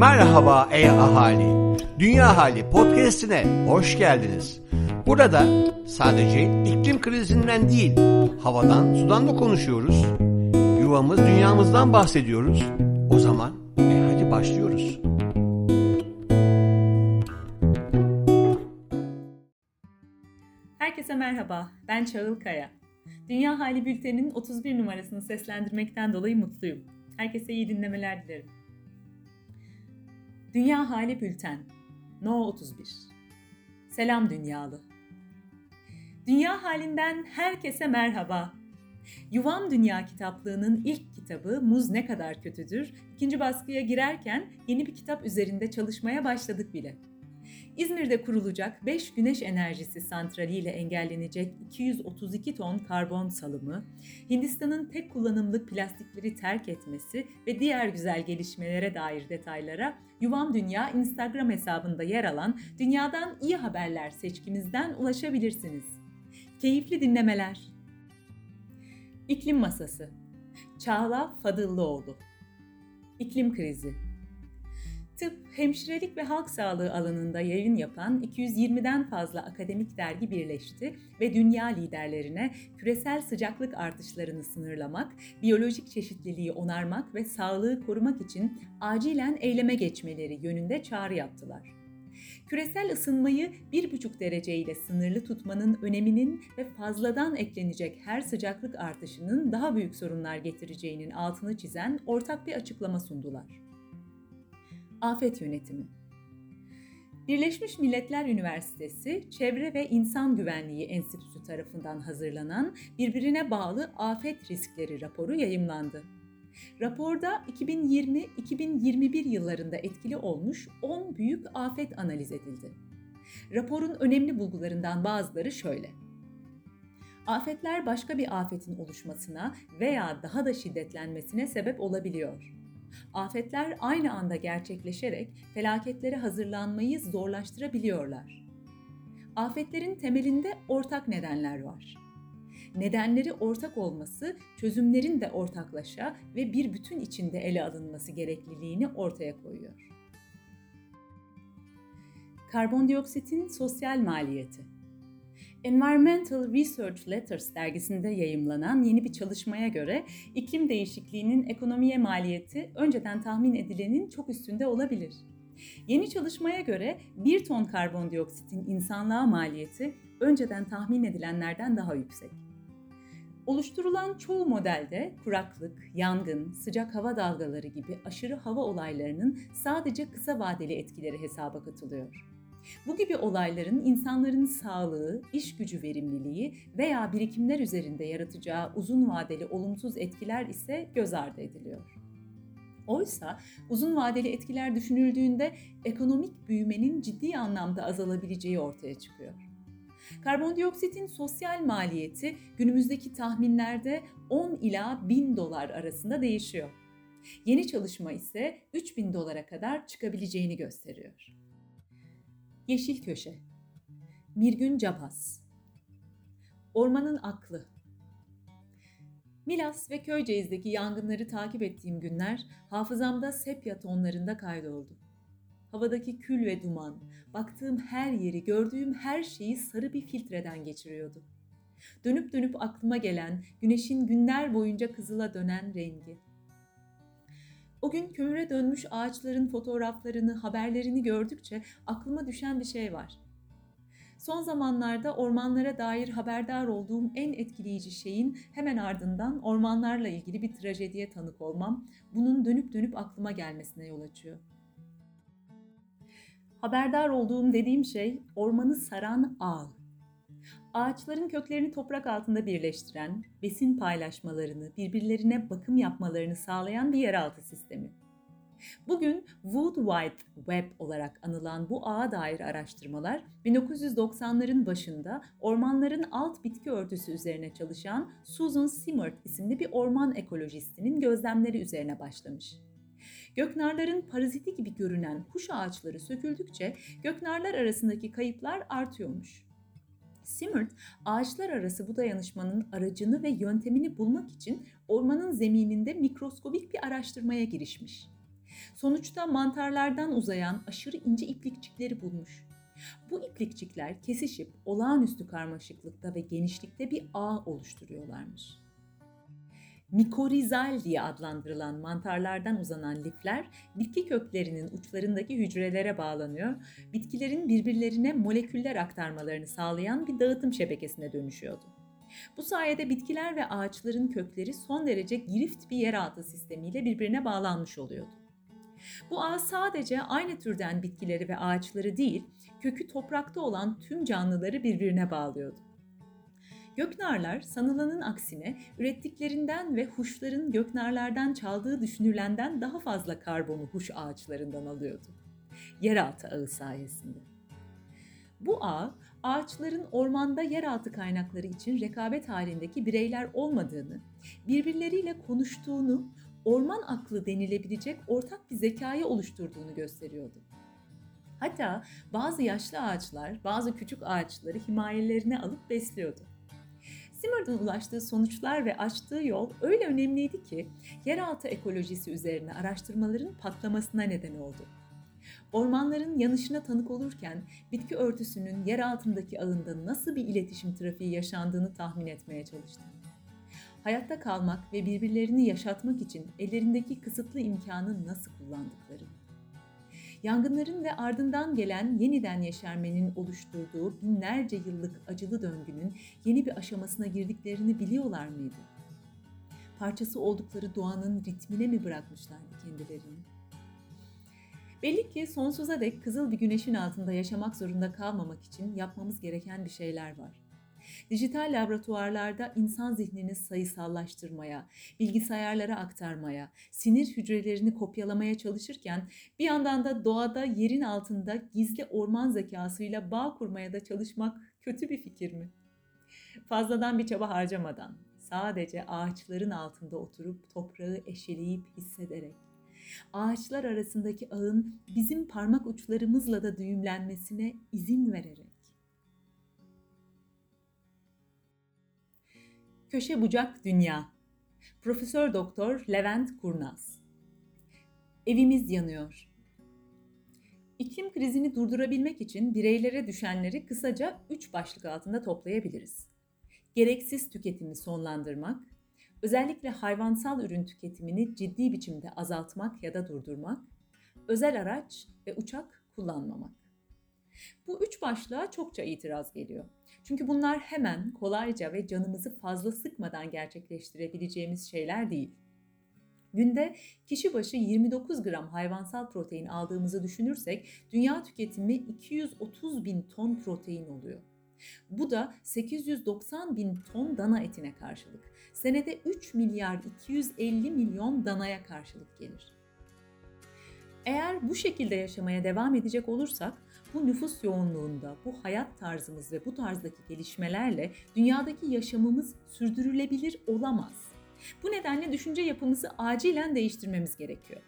Merhaba ey ahali. Dünya Hali podcast'ine hoş geldiniz. Burada sadece iklim krizinden değil, havadan, sudan da konuşuyoruz. Yuvamız, dünyamızdan bahsediyoruz. O zaman e hadi başlıyoruz. Herkese merhaba, ben Çağıl Kaya. Dünya Hali Bülteni'nin 31 numarasını seslendirmekten dolayı mutluyum. Herkese iyi dinlemeler dilerim. Dünya Hali Bülten No 31 Selam Dünyalı Dünya halinden herkese merhaba. Yuvam Dünya kitaplığının ilk kitabı Muz Ne Kadar Kötüdür ikinci baskıya girerken yeni bir kitap üzerinde çalışmaya başladık bile. İzmir'de kurulacak 5 güneş enerjisi santraliyle engellenecek 232 ton karbon salımı, Hindistan'ın tek kullanımlık plastikleri terk etmesi ve diğer güzel gelişmelere dair detaylara Yuvam Dünya Instagram hesabında yer alan Dünyadan iyi Haberler seçkimizden ulaşabilirsiniz. Keyifli dinlemeler. İklim Masası Çağla Fadıllıoğlu İklim Krizi Tıp, hemşirelik ve halk sağlığı alanında yayın yapan 220'den fazla akademik dergi birleşti ve dünya liderlerine küresel sıcaklık artışlarını sınırlamak, biyolojik çeşitliliği onarmak ve sağlığı korumak için acilen eyleme geçmeleri yönünde çağrı yaptılar. Küresel ısınmayı 1,5 derece ile sınırlı tutmanın öneminin ve fazladan eklenecek her sıcaklık artışının daha büyük sorunlar getireceğinin altını çizen ortak bir açıklama sundular. Afet Yönetimi Birleşmiş Milletler Üniversitesi Çevre ve İnsan Güvenliği Enstitüsü tarafından hazırlanan birbirine bağlı afet riskleri raporu yayımlandı. Raporda 2020-2021 yıllarında etkili olmuş 10 büyük afet analiz edildi. Raporun önemli bulgularından bazıları şöyle. Afetler başka bir afetin oluşmasına veya daha da şiddetlenmesine sebep olabiliyor. Afetler aynı anda gerçekleşerek felaketlere hazırlanmayı zorlaştırabiliyorlar. Afetlerin temelinde ortak nedenler var. Nedenleri ortak olması, çözümlerin de ortaklaşa ve bir bütün içinde ele alınması gerekliliğini ortaya koyuyor. Karbondioksitin sosyal maliyeti Environmental Research Letters dergisinde yayımlanan yeni bir çalışmaya göre iklim değişikliğinin ekonomiye maliyeti önceden tahmin edilenin çok üstünde olabilir. Yeni çalışmaya göre 1 ton karbondioksitin insanlığa maliyeti önceden tahmin edilenlerden daha yüksek. Oluşturulan çoğu modelde kuraklık, yangın, sıcak hava dalgaları gibi aşırı hava olaylarının sadece kısa vadeli etkileri hesaba katılıyor. Bu gibi olayların insanların sağlığı, iş gücü verimliliği veya birikimler üzerinde yaratacağı uzun vadeli olumsuz etkiler ise göz ardı ediliyor. Oysa uzun vadeli etkiler düşünüldüğünde ekonomik büyümenin ciddi anlamda azalabileceği ortaya çıkıyor. Karbondioksitin sosyal maliyeti günümüzdeki tahminlerde 10 ila 1000 dolar arasında değişiyor. Yeni çalışma ise 3000 dolara kadar çıkabileceğini gösteriyor. Yeşil Köşe Mirgün Cabas Ormanın Aklı Milas ve Köyceğiz'deki yangınları takip ettiğim günler hafızamda sepya tonlarında kaydoldu. Havadaki kül ve duman, baktığım her yeri, gördüğüm her şeyi sarı bir filtreden geçiriyordu. Dönüp dönüp aklıma gelen, güneşin günler boyunca kızıla dönen rengi. O gün kömüre dönmüş ağaçların fotoğraflarını, haberlerini gördükçe aklıma düşen bir şey var. Son zamanlarda ormanlara dair haberdar olduğum en etkileyici şeyin hemen ardından ormanlarla ilgili bir trajediye tanık olmam, bunun dönüp dönüp aklıma gelmesine yol açıyor. Haberdar olduğum dediğim şey ormanı saran ağ. Ağaçların köklerini toprak altında birleştiren, besin paylaşmalarını, birbirlerine bakım yapmalarını sağlayan bir yeraltı sistemi. Bugün Wood Wide Web olarak anılan bu ağa dair araştırmalar 1990'ların başında ormanların alt bitki örtüsü üzerine çalışan Susan Simmert isimli bir orman ekolojistinin gözlemleri üzerine başlamış. Göknarların paraziti gibi görünen kuş ağaçları söküldükçe göknarlar arasındaki kayıplar artıyormuş. Simmert, ağaçlar arası bu dayanışmanın aracını ve yöntemini bulmak için ormanın zemininde mikroskobik bir araştırmaya girişmiş. Sonuçta mantarlardan uzayan aşırı ince iplikçikleri bulmuş. Bu iplikçikler kesişip olağanüstü karmaşıklıkta ve genişlikte bir ağ oluşturuyorlarmış. Mikorizal diye adlandırılan mantarlardan uzanan lifler bitki köklerinin uçlarındaki hücrelere bağlanıyor, bitkilerin birbirlerine moleküller aktarmalarını sağlayan bir dağıtım şebekesine dönüşüyordu. Bu sayede bitkiler ve ağaçların kökleri son derece girift bir yeraltı sistemiyle birbirine bağlanmış oluyordu. Bu ağ sadece aynı türden bitkileri ve ağaçları değil, kökü toprakta olan tüm canlıları birbirine bağlıyordu. Göknarlar sanılanın aksine ürettiklerinden ve huşların göknarlardan çaldığı düşünülenden daha fazla karbonu huş ağaçlarından alıyordu. Yeraltı ağı sayesinde. Bu ağ, ağaçların ormanda yeraltı kaynakları için rekabet halindeki bireyler olmadığını, birbirleriyle konuştuğunu, orman aklı denilebilecek ortak bir zekayı oluşturduğunu gösteriyordu. Hatta bazı yaşlı ağaçlar, bazı küçük ağaçları himayelerine alıp besliyordu. Simard'ın ulaştığı sonuçlar ve açtığı yol öyle önemliydi ki yeraltı ekolojisi üzerine araştırmaların patlamasına neden oldu. Ormanların yanışına tanık olurken bitki örtüsünün yer altındaki ağında nasıl bir iletişim trafiği yaşandığını tahmin etmeye çalıştı. Hayatta kalmak ve birbirlerini yaşatmak için ellerindeki kısıtlı imkanı nasıl kullandıkları. Yangınların ve ardından gelen yeniden yeşermenin oluşturduğu binlerce yıllık acılı döngünün yeni bir aşamasına girdiklerini biliyorlar mıydı? Parçası oldukları doğanın ritmine mi bırakmışlardı kendilerini? Belli ki sonsuza dek kızıl bir güneşin altında yaşamak zorunda kalmamak için yapmamız gereken bir şeyler var. Dijital laboratuvarlarda insan zihnini sayısallaştırmaya, bilgisayarlara aktarmaya, sinir hücrelerini kopyalamaya çalışırken bir yandan da doğada yerin altında gizli orman zekasıyla bağ kurmaya da çalışmak kötü bir fikir mi? Fazladan bir çaba harcamadan, sadece ağaçların altında oturup toprağı eşeleyip hissederek, ağaçlar arasındaki ağın bizim parmak uçlarımızla da düğümlenmesine izin vererek, Köşe Bucak Dünya Profesör Doktor Levent Kurnaz Evimiz yanıyor. İklim krizini durdurabilmek için bireylere düşenleri kısaca üç başlık altında toplayabiliriz. Gereksiz tüketimi sonlandırmak, özellikle hayvansal ürün tüketimini ciddi biçimde azaltmak ya da durdurmak, özel araç ve uçak kullanmamak. Bu üç başlığa çokça itiraz geliyor. Çünkü bunlar hemen, kolayca ve canımızı fazla sıkmadan gerçekleştirebileceğimiz şeyler değil. Günde kişi başı 29 gram hayvansal protein aldığımızı düşünürsek dünya tüketimi 230 bin ton protein oluyor. Bu da 890 bin ton dana etine karşılık. Senede 3 milyar 250 milyon danaya karşılık gelir. Eğer bu şekilde yaşamaya devam edecek olursak bu nüfus yoğunluğunda, bu hayat tarzımız ve bu tarzdaki gelişmelerle dünyadaki yaşamımız sürdürülebilir olamaz. Bu nedenle düşünce yapımızı acilen değiştirmemiz gerekiyor.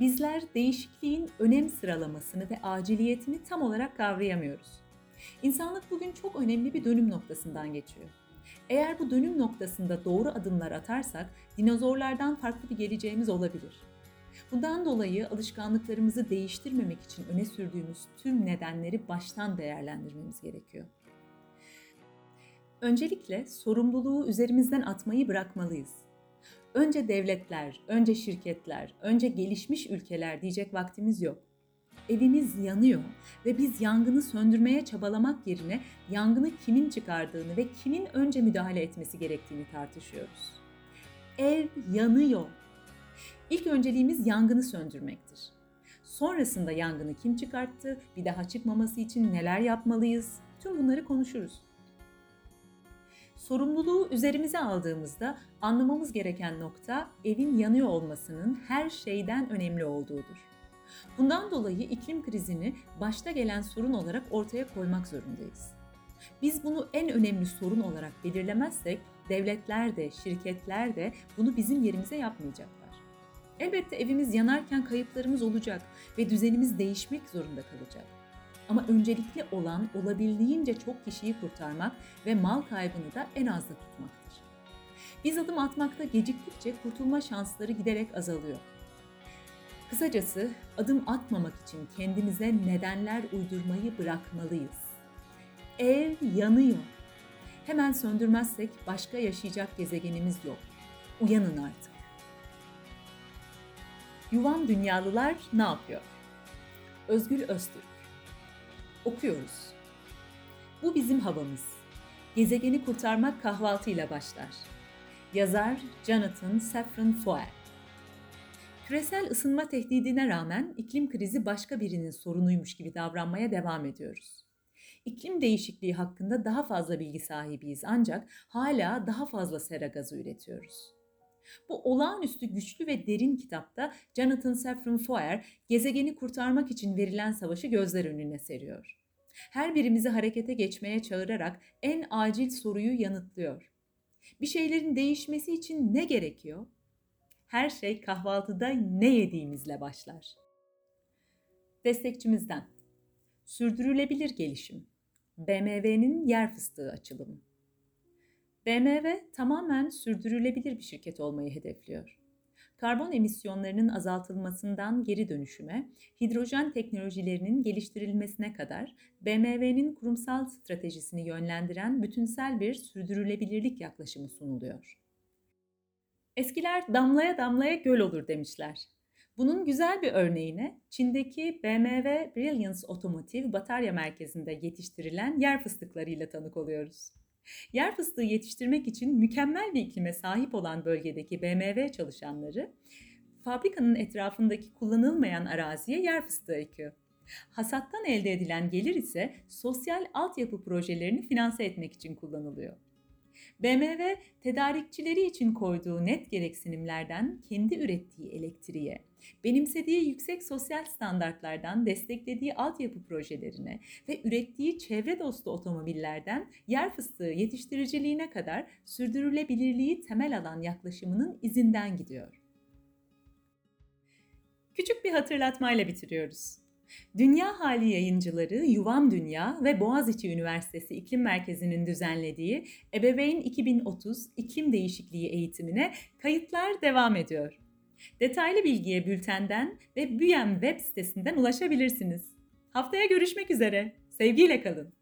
Bizler değişikliğin önem sıralamasını ve aciliyetini tam olarak kavrayamıyoruz. İnsanlık bugün çok önemli bir dönüm noktasından geçiyor. Eğer bu dönüm noktasında doğru adımlar atarsak dinozorlardan farklı bir geleceğimiz olabilir. Bundan dolayı alışkanlıklarımızı değiştirmemek için öne sürdüğümüz tüm nedenleri baştan değerlendirmemiz gerekiyor. Öncelikle sorumluluğu üzerimizden atmayı bırakmalıyız. Önce devletler, önce şirketler, önce gelişmiş ülkeler diyecek vaktimiz yok. Evimiz yanıyor ve biz yangını söndürmeye çabalamak yerine yangını kimin çıkardığını ve kimin önce müdahale etmesi gerektiğini tartışıyoruz. Ev yanıyor İlk önceliğimiz yangını söndürmektir. Sonrasında yangını kim çıkarttı, bir daha çıkmaması için neler yapmalıyız, tüm bunları konuşuruz. Sorumluluğu üzerimize aldığımızda anlamamız gereken nokta evin yanıyor olmasının her şeyden önemli olduğudur. Bundan dolayı iklim krizini başta gelen sorun olarak ortaya koymak zorundayız. Biz bunu en önemli sorun olarak belirlemezsek devletler de, şirketler de bunu bizim yerimize yapmayacaklar. Elbette evimiz yanarken kayıplarımız olacak ve düzenimiz değişmek zorunda kalacak. Ama öncelikli olan olabildiğince çok kişiyi kurtarmak ve mal kaybını da en azda tutmaktır. Biz adım atmakta geciktikçe kurtulma şansları giderek azalıyor. Kısacası adım atmamak için kendimize nedenler uydurmayı bırakmalıyız. Ev yanıyor. Hemen söndürmezsek başka yaşayacak gezegenimiz yok. Uyanın artık. Yuvan dünyalılar ne yapıyor? Özgür Öztürk. Okuyoruz. Bu bizim havamız. Gezegeni kurtarmak kahvaltıyla başlar. Yazar Jonathan Safran Foer. Küresel ısınma tehdidine rağmen iklim krizi başka birinin sorunuymuş gibi davranmaya devam ediyoruz. İklim değişikliği hakkında daha fazla bilgi sahibiyiz ancak hala daha fazla sera gazı üretiyoruz. Bu olağanüstü güçlü ve derin kitapta Jonathan Safran Foer gezegeni kurtarmak için verilen savaşı gözler önüne seriyor. Her birimizi harekete geçmeye çağırarak en acil soruyu yanıtlıyor. Bir şeylerin değişmesi için ne gerekiyor? Her şey kahvaltıda ne yediğimizle başlar. Destekçimizden Sürdürülebilir gelişim BMW'nin yer fıstığı açılımı BMW tamamen sürdürülebilir bir şirket olmayı hedefliyor. Karbon emisyonlarının azaltılmasından geri dönüşüme, hidrojen teknolojilerinin geliştirilmesine kadar BMW'nin kurumsal stratejisini yönlendiren bütünsel bir sürdürülebilirlik yaklaşımı sunuluyor. Eskiler damlaya damlaya göl olur demişler. Bunun güzel bir örneğine Çin'deki BMW Brilliance Otomotiv batarya merkezinde yetiştirilen yer fıstıklarıyla tanık oluyoruz. Yer fıstığı yetiştirmek için mükemmel bir iklime sahip olan bölgedeki BMW çalışanları fabrikanın etrafındaki kullanılmayan araziye yer fıstığı ekiyor. Hasattan elde edilen gelir ise sosyal altyapı projelerini finanse etmek için kullanılıyor. BMW tedarikçileri için koyduğu net gereksinimlerden kendi ürettiği elektriğe, benimsediği yüksek sosyal standartlardan desteklediği altyapı projelerine ve ürettiği çevre dostu otomobillerden yer fıstığı yetiştiriciliğine kadar sürdürülebilirliği temel alan yaklaşımının izinden gidiyor. Küçük bir hatırlatmayla bitiriyoruz. Dünya Hali yayıncıları Yuvam Dünya ve Boğaziçi Üniversitesi İklim Merkezi'nin düzenlediği Ebeveyn 2030 İklim Değişikliği eğitimine kayıtlar devam ediyor. Detaylı bilgiye bültenden ve Büyem web sitesinden ulaşabilirsiniz. Haftaya görüşmek üzere. Sevgiyle kalın.